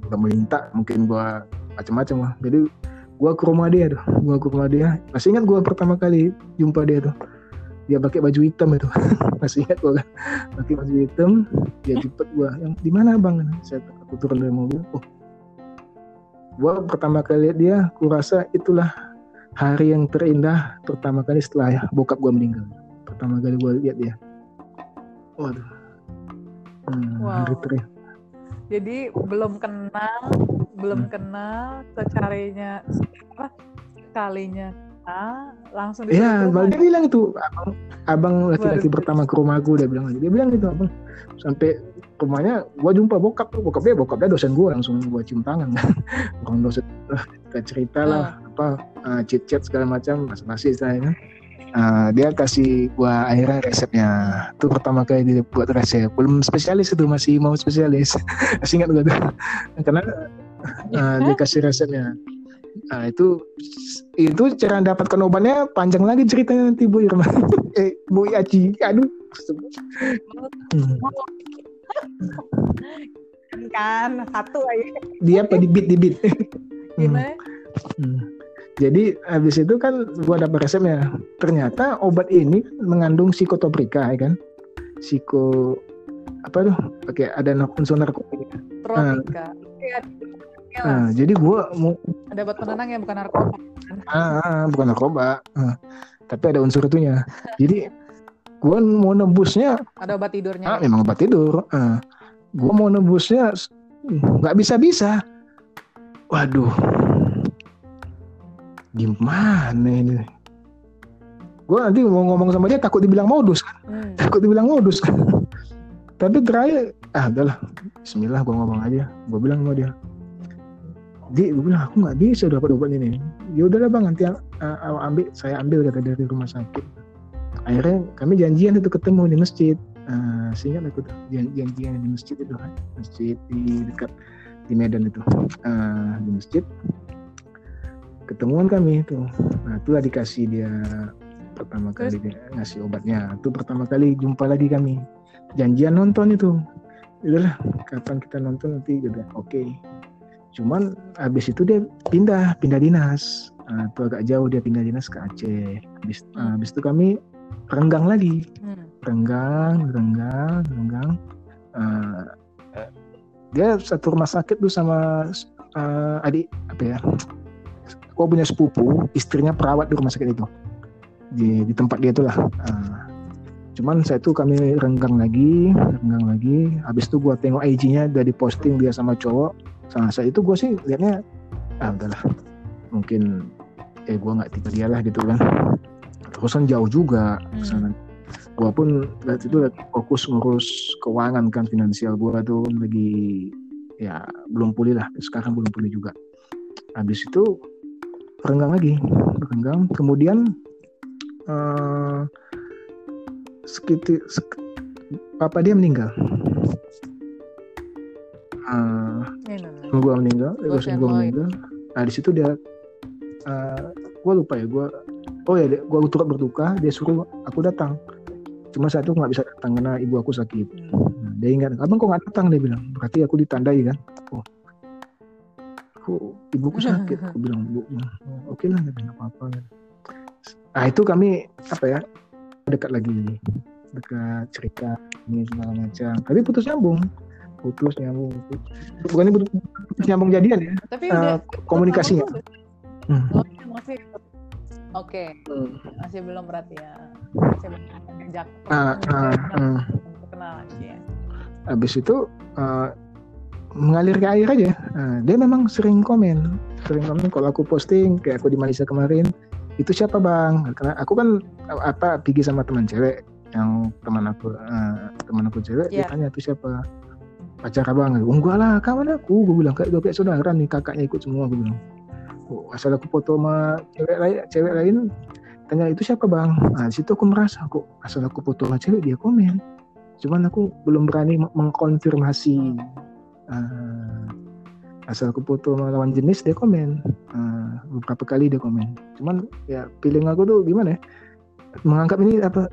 udah minta mungkin gua macam-macam lah. Jadi gua ke rumah dia tuh gua ke rumah dia. Masih ingat gua pertama kali jumpa dia tuh. Dia pakai baju hitam itu. Masih ingat gua kan? Pakai baju hitam dia jemput gua. Yang di mana bang saya aku turun dari mobil. Oh. Gua pertama kali lihat dia kurasa itulah hari yang terindah pertama kali setelah ya, bokap gua meninggal. Pertama kali gua lihat dia. Waduh. Hmm, wow. hari terindah jadi belum kenal belum hmm. kenal secarinya apa sekalinya ah langsung Iya, dia bilang itu abang abang laki-laki pertama ke rumahku dia bilang dia bilang gitu abang sampai rumahnya gua jumpa bokap bokap dia bokap dia dosen gua langsung gua cium tangan. Orang dosen kita cerita lah hmm. apa uh, ah, chat chat segala macam masih masih saya kan Uh, dia kasih gua akhirnya resepnya. Itu pertama kali dia buat resep. Belum spesialis itu masih mau spesialis. Masih ingat gak tuh. Karena uh, dia kasih resepnya. Nah itu itu cara dapatkan obatnya panjang lagi ceritanya nanti Bu Irma. Eh Bu Aji aduh. Hmm. kan satu aja. Dia apa? Di beat di beat gimana hmm. Jadi habis itu kan gua dapat resepnya. Ternyata obat ini mengandung psikotoprika ya kan. Psiko apa tuh? Oke, ada unsur narkotika. Tropika. Nah, nah, jadi gua mau ada obat penenang ya bukan narkoba. Ah, ah bukan narkoba. Ah, tapi ada unsur itunya. jadi gua mau nebusnya ada obat tidurnya. Ah, memang obat tidur. Ah, gua mau nebusnya nggak bisa-bisa. Waduh, gimana ini? Gue nanti mau ngomong sama dia takut dibilang modus kan? Hmm. takut dibilang modus kan? Tapi terakhir ah udahlah Bismillah gue ngomong aja. Gue bilang sama dia. Di gue bilang aku nggak bisa dapat obat ini. Ya udahlah bang nanti uh, ambil saya ambil kata dari rumah sakit. Akhirnya kami janjian itu ketemu di masjid. Uh, sehingga aku tuh janjian di masjid itu kan? Masjid di dekat di Medan itu. Uh, di masjid ketemuan kami itu. Nah itulah dikasih dia pertama kali dia ngasih obatnya. Itu pertama kali jumpa lagi kami. Janjian nonton itu. Udahlah kapan kita nonton nanti gitu oke. Okay. cuman habis itu dia pindah pindah dinas. Nah, itu agak jauh dia pindah dinas ke Aceh. Habis, hmm. habis itu kami renggang lagi. Hmm. renggang renggang renggang. Uh, dia satu rumah sakit tuh sama uh, adik apa ya gue punya sepupu istrinya perawat di rumah sakit itu. Di, di tempat dia itulah. Uh, cuman saya tuh kami renggang lagi renggang lagi. Habis itu gue tengok IG-nya udah diposting dia sama cowok. Sama saya itu gue sih liatnya ah udahlah. Mungkin eh gue nggak tipe dia lah gitu kan. Terusan jauh juga hmm. gue pun lihat itu fokus ngurus keuangan kan finansial gue tuh lagi ya belum pulih lah. Sekarang belum pulih juga. Habis itu renggang lagi. Renggang. Kemudian uh, sekitar sek, papa dia meninggal. Uh, gua meninggal. Gua, gua meninggal. nah di situ dia uh, gua lupa ya gua oh ya gua turut berduka dia suruh aku datang. Cuma saat itu nggak bisa datang karena ibu aku sakit. Hmm. nah, dia ingat abang kok nggak datang? Dia bilang. Berarti aku ditandai kan? Oh aku ibuku sakit. aku bilang bu oke okay lah nggak apa-apa. Nah itu kami apa ya dekat lagi. Dekat cerita ini segala macam. Tapi putus nyambung. Putus nyambung bukan ini putus nyambung jadian ya? Tapi uh, komunikasinya. hmm. oh, iya, masih oke. Okay. hmm. masih belum berarti ya. Masih belum ngajak uh, uh, uh. kenal lagi ya. Habis itu uh, mengalir ke air aja. Nah, dia memang sering komen, sering komen kalau aku posting kayak aku di Malaysia kemarin, itu siapa bang? Karena aku kan apa pergi sama teman cewek yang teman aku uh, teman aku cewek yeah. dia tanya itu siapa? Pacar abang. Oh, enggak lah kawan aku. Gue bilang kayak kayak saudara nih kakaknya ikut semua gue bilang. Oh, asal aku foto sama cewek lain cewek lain tanya itu siapa bang? Nah situ aku merasa kok asal aku foto sama cewek dia komen. Cuman aku belum berani mengkonfirmasi uh, asal aku foto lawan jenis dia komen uh, beberapa kali dia komen cuman ya feeling aku tuh gimana ya menganggap ini apa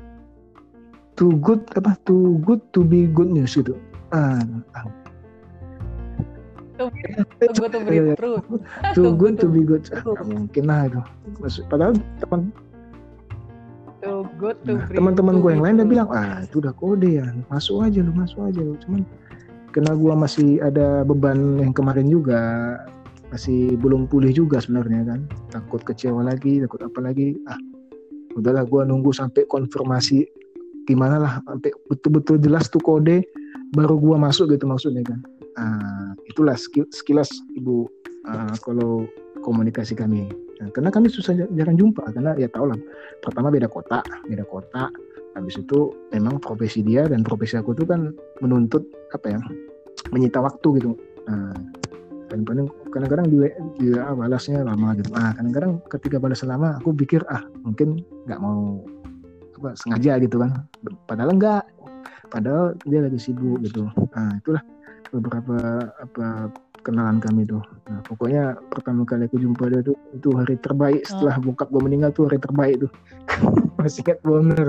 too good apa too good to be good news gitu ah, ah. Too, good to be true. Too good to be good. Ah, mungkin lah itu. Maksud, padahal teman nah, teman-teman gue yang lain udah bilang ah itu udah kode ya masuk aja lu masuk aja lu cuman karena gue masih ada beban yang kemarin juga. Masih belum pulih juga sebenarnya kan. Takut kecewa lagi takut apa lagi. Ah udahlah gue nunggu sampai konfirmasi gimana lah sampai betul-betul jelas tuh kode baru gue masuk gitu maksudnya kan. Ah, itulah sekilas ibu. Ah, kalau komunikasi kami. Nah, karena kami susah jarang jumpa karena ya tau lah pertama beda kota beda kota. Habis itu memang profesi dia dan profesi aku tuh kan menuntut apa ya menyita waktu gitu. Nah, kadang-kadang kadang-kadang dia, dia balasnya lama gitu. Nah kadang-kadang ketika balas lama aku pikir ah mungkin nggak mau apa sengaja gitu kan. Padahal enggak padahal dia lagi sibuk gitu. Nah itulah beberapa apa kenalan kami tuh. Nah pokoknya pertama kali aku jumpa dia tuh itu hari terbaik. Setelah oh. bokap gue meninggal tuh hari terbaik tuh. Masih ingat bener.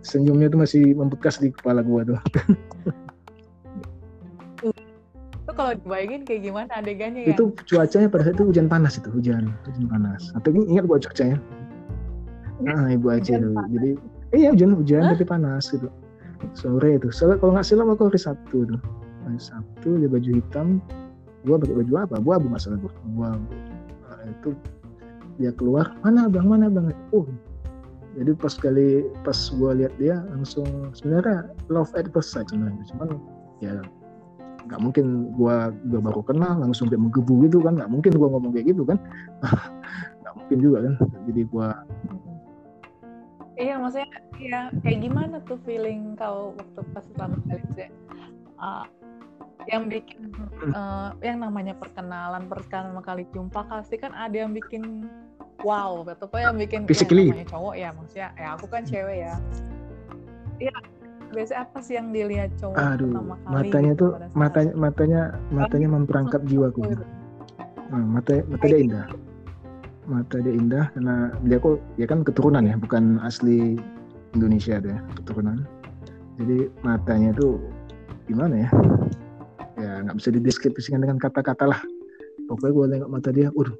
Senyumnya tuh masih membekas di kepala gua tuh kalau dibayangin kayak gimana adegannya ya? Itu cuacanya pada saat itu hujan panas itu, hujan, hujan panas. Atau ingat gua cuacanya? Nah, ibu aja tuh. Jadi, iya hujan hujan tapi panas gitu. Sore itu. Soalnya kalau nggak salah aku hari Sabtu tuh. Hari Sabtu dia baju hitam. Gua pakai baju apa? Gua abu masalah gua. Gua nah, itu dia keluar mana bang mana bang oh jadi pas kali pas gue lihat dia langsung sebenarnya love at first sight sebenarnya cuman ya nggak mungkin gue gue baru kenal langsung kayak menggebu gitu kan. Nggak mungkin gue ngomong kayak gitu kan. Nggak mungkin juga kan. Jadi gue iya maksudnya ya kayak gimana tuh feeling kau waktu pas pertama kali uh, yang bikin uh, yang namanya perkenalan pertama kali jumpa pasti kan ada yang bikin wow atau apa yang bikin ya, namanya cowok ya maksudnya ya aku kan cewek ya. Ya biasanya apa sih yang dilihat cowok Aduh, pertama kali matanya gitu tuh matanya matanya matanya memperangkap jiwaku. Nah, mata mata dia indah. Mata dia indah karena dia kok ya kan keturunan ya, bukan asli Indonesia dia keturunan. Jadi matanya tuh gimana ya? Ya nggak bisa dideskripsikan dengan kata-kata lah. Pokoknya gue nengok mata dia, waduh.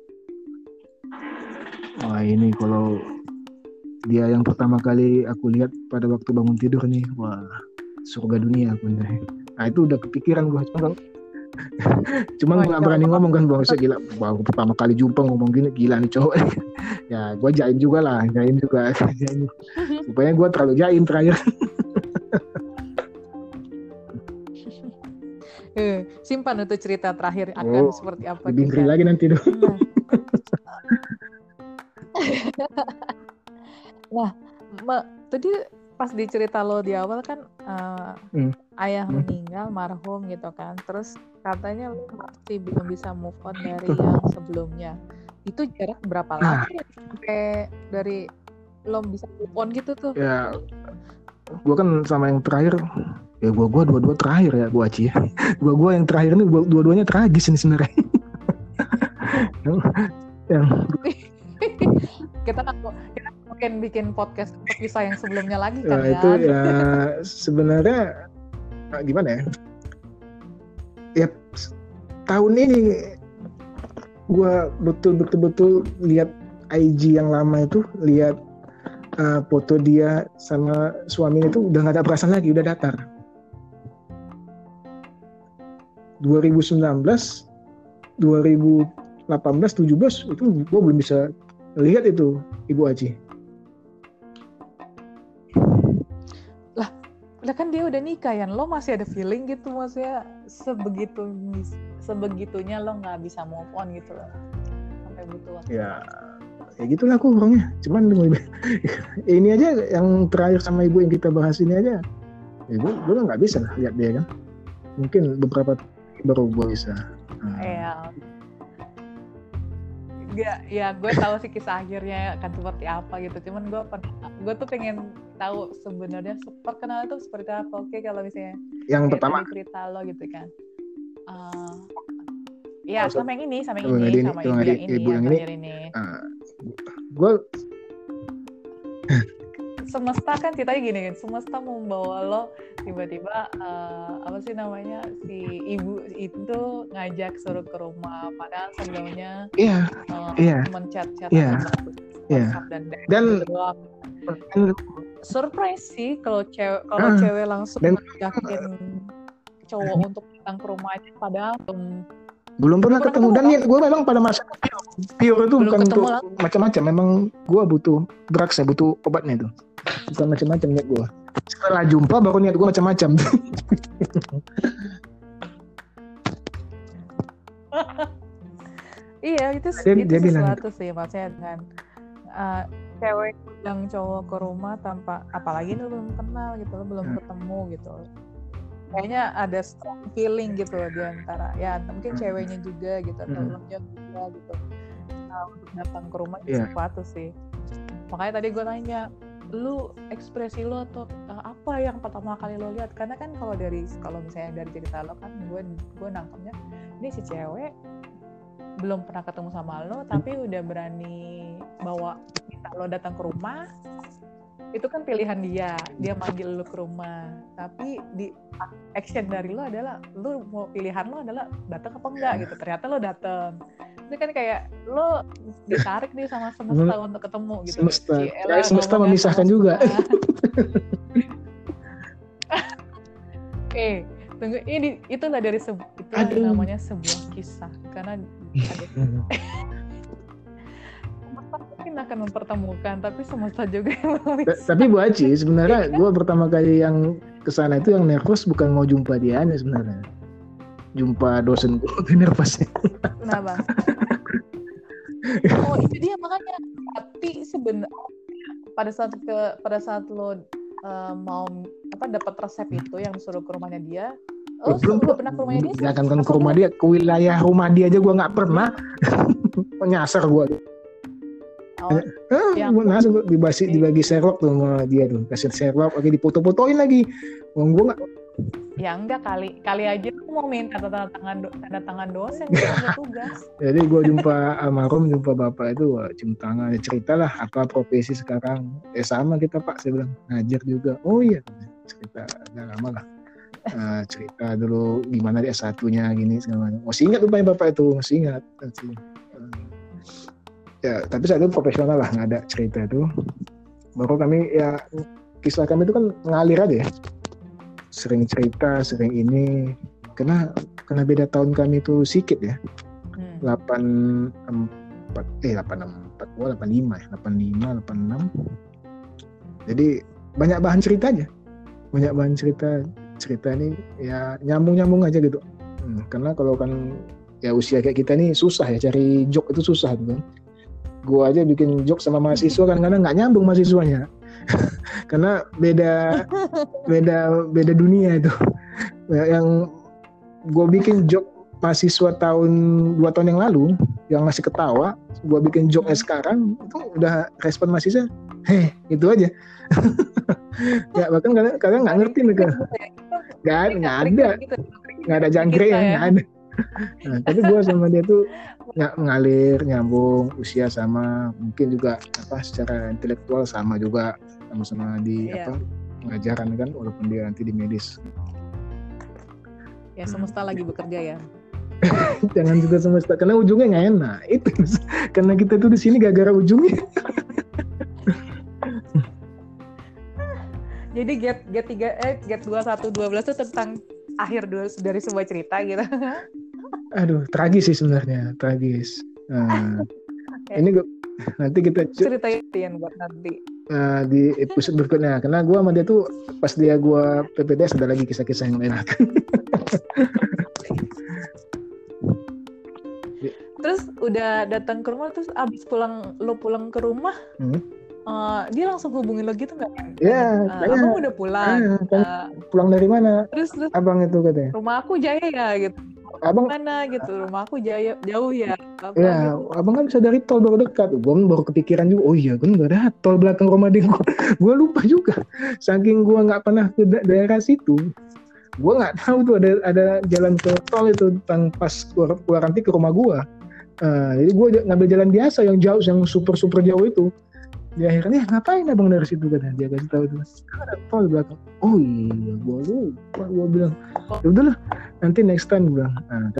Wah ini kalau dia yang pertama kali aku lihat pada waktu bangun tidur nih, wah surga dunia aku ini. Nah itu udah kepikiran gue cuma cuman Wah, gue gak iya. berani ngomong kan bang gila. Baru pertama kali jumpa ngomong gini gila nih cowok. Ya gue jaim juga lah jaim juga. Jaim. supaya gue terlalu jaim terakhir. Eh, simpan itu cerita terakhir akan Oh, seperti apa lebih ngeri lagi nanti dong Nah, Ma- tadi pas di cerita lo di awal kan eh, Hmm. ayah Hmm. meninggal marhum gitu kan. Terus katanya lo masih belum bisa move on dari yang sebelumnya. Itu jarak berapa Nah. lama ya sampai dari lo bisa move on gitu tuh? ya gue kan sama yang terakhir ya gue gua dua-dua terakhir ya gue aci ya gue gua yang terakhir ini gua- dua-duanya tragis ini sebenarnya yang kita kan kita mungkin bikin podcast untuk kisah yang sebelumnya lagi kan Nah, ya. itu ya sebenarnya ah, gimana ya? Ya tahun ini gua betul betul betul lihat IG yang lama itu lihat uh, foto dia sama suaminya itu udah nggak ada perasaan lagi, udah datar. 2019, 2018, 17 itu gua belum bisa lihat itu Ibu Aji. Lah kan dia udah nikah ya, lo masih ada feeling gitu maksudnya sebegitu sebegitunya lo nggak bisa move on gitu loh. Sampai butuh waktu. ya ya gitulah aku orangnya cuman ini aja yang terakhir sama ibu yang kita bahas ini aja. Ya gue gue nggak bisa lah lihat dia kan. Mungkin beberapa baru gue bisa Nah, Iya. Gak, ya gue tahu sih kisah akhirnya akan seperti apa gitu. Cuman gue gue tuh pengen tahu sebenarnya perkenalan itu seperti apa. Oke kalau misalnya yang pertama cerita lo gitu kan. Eh, ya Oh, so- sama yang ini, sama yang ini, ini, sama yang ibu ini, yang ini, ibu yang yang ini. terakhir ini. gue Semesta kan ceritanya gini kan, semesta membawa lo tiba-tiba eh, apa sih namanya si ibu itu ngajak suruh ke rumah, padahal sebelumnya iya uh, Iya. cuman chat-chat Iya. Iya. Dan Dan- gitu surprise sih kalau cewek kalau Ah, cewek langsung ngajakin cowok untuk datang ke rumahnya padahal belum belum pernah pernah ketemu ketemu, dan niat gue memang pada masa pure itu Belum bukan untuk macam-macam. Memang gue butuh drugs ya butuh obatnya itu bukan macam-macam niat gue setelah jumpa baru niat gue macam-macam. Iya itu Dia- itu dia bilang sesuatu sih maksudnya dengan uh, cewek. yang cowok ke rumah tanpa apalagi lu belum kenal gitu lu belum Hmm. ketemu gitu kayaknya ada strong feeling gitu loh di antara ya mungkin Hmm. ceweknya juga gitu atau Hmm. juga gitu nah, untuk datang ke rumah itu Iya. sesuatu sih makanya tadi gue nanya lu ekspresi lo atau uh, apa yang pertama kali lo lihat karena kan kalau dari kalau misalnya dari cerita lo kan gue gue nangkepnya ini si cewek belum pernah ketemu sama lo tapi udah berani bawa minta lo datang ke rumah itu kan pilihan dia dia manggil lo ke rumah tapi di action dari lo adalah lo mau pilihan lo adalah datang apa enggak gitu ternyata lo datang itu kan kayak lo ditarik nih sama semesta untuk ketemu gitu Semesta. Kayak semesta memisahkan sama juga. semesta. eh tunggu ini itulah dari sebu Aduh. namanya sebuah kisah karena ada semesta akan mempertemukan tapi semesta juga yang memisahkan. tapi Bu Aci sebenarnya gue pertama kali yang ke sana itu yang nervous bukan mau jumpa dia sebenarnya jumpa dosen gue nervousnya Kenapa? oh itu dia makanya. Tapi sebenarnya pada saat ke pada saat lo uh, mau apa dapat resep itu yang disuruh ke rumahnya dia, Oh, belum belum pernah ke rumahnya dia? Jangan kan ke rumah dia, ke wilayah rumah dia aja gue nggak pernah. Nyasar gue. Oh, eh, ya, gue langsung dibagi, dibagi Sherlock tuh sama dia tuh. Kasih Sherlock oke difoto-fotoin lagi. Wong gue nggak? Ya enggak kali kali aja aku mau minta tanda tangan do, tanda tangan dosen tugas. Jadi gue jumpa almarhum jumpa bapak itu cium tangan ya cerita lah apa profesi sekarang. Eh sama kita pak saya bilang ngajar juga. Oh iya cerita udah lama lah. Uh, cerita dulu gimana dia satunya gini segala macam. Masih ingat tuh bapak itu masih ingat. Masih, uh, ya tapi saya itu profesional lah nggak ada cerita itu. Baru kami ya kisah kami itu kan ngalir aja ya. Sering cerita sering ini. Karena karena beda tahun kami itu sedikit ya. Hmm. delapan empat eh delapan empat dua delapan lima ya delapan lima delapan enam. Jadi banyak bahan cerita aja banyak bahan cerita cerita ini ya nyambung nyambung aja gitu. Hmm, karena kalau kan ya usia kayak kita ini susah ya cari joke itu susah gitu kan gua aja bikin joke sama mahasiswa kan karena nggak nyambung mahasiswanya. Karena beda beda beda dunia itu. Yang gue bikin joke mahasiswa tahun dua tahun yang lalu yang masih ketawa gue bikin joke sekarang itu udah respon mahasiswa heh itu aja. Ya bahkan kalian kalian nggak ngerti kan nggak nggak ada. nggak ada jangkrik ya. nggak ada nah, tapi gue sama dia tuh nggak mengalir nyambung usia sama mungkin juga apa secara intelektual sama juga sama-sama di yeah. apa pengajaran kan walaupun dia nanti di medis. Ya semesta lagi bekerja ya. Jangan juga semesta karena ujungnya nggak enak. Itu karena kita tuh di sini gara-gara ujungnya. Jadi get get tiga eh get dua satu dua belas itu tentang akhir dari sebuah cerita gitu aduh tragis sih sebenarnya tragis nah, ini gue nanti kita ceritain buat nanti uh, di episode berikutnya karena gue sama dia tuh pas dia gue PPDS ada lagi kisah-kisah yang enak terus udah datang ke rumah terus abis pulang lo pulang ke rumah hmm? uh, dia langsung hubungin lo gitu nggak? Iya. Uh, abang udah pulang. uh, pulang dari mana? Terus, terus abang itu katanya. Rumah aku Jaya ya gitu abang mana gitu? Rumah aku jauh jauh ya? Apa, ya gitu. abang kan bisa dari tol baru dekat. Gue baru kepikiran juga oh iya kan gak ada tol belakang rumah dia. Gue lupa juga. Saking gue nggak pernah ke daerah situ gue nggak tahu tuh ada ada jalan ke tol itu tentang pas keluar, keluar nanti ke rumah gue uh, jadi gue ngambil jalan biasa yang jauh yang super super jauh itu di akhirnya ngapain abang dari situ? Kan dia kasih tahu tuh ada tol di belakang. Oh iya gue lupa gue bilang. Ya udahlah nanti next time gue bilang. Nah,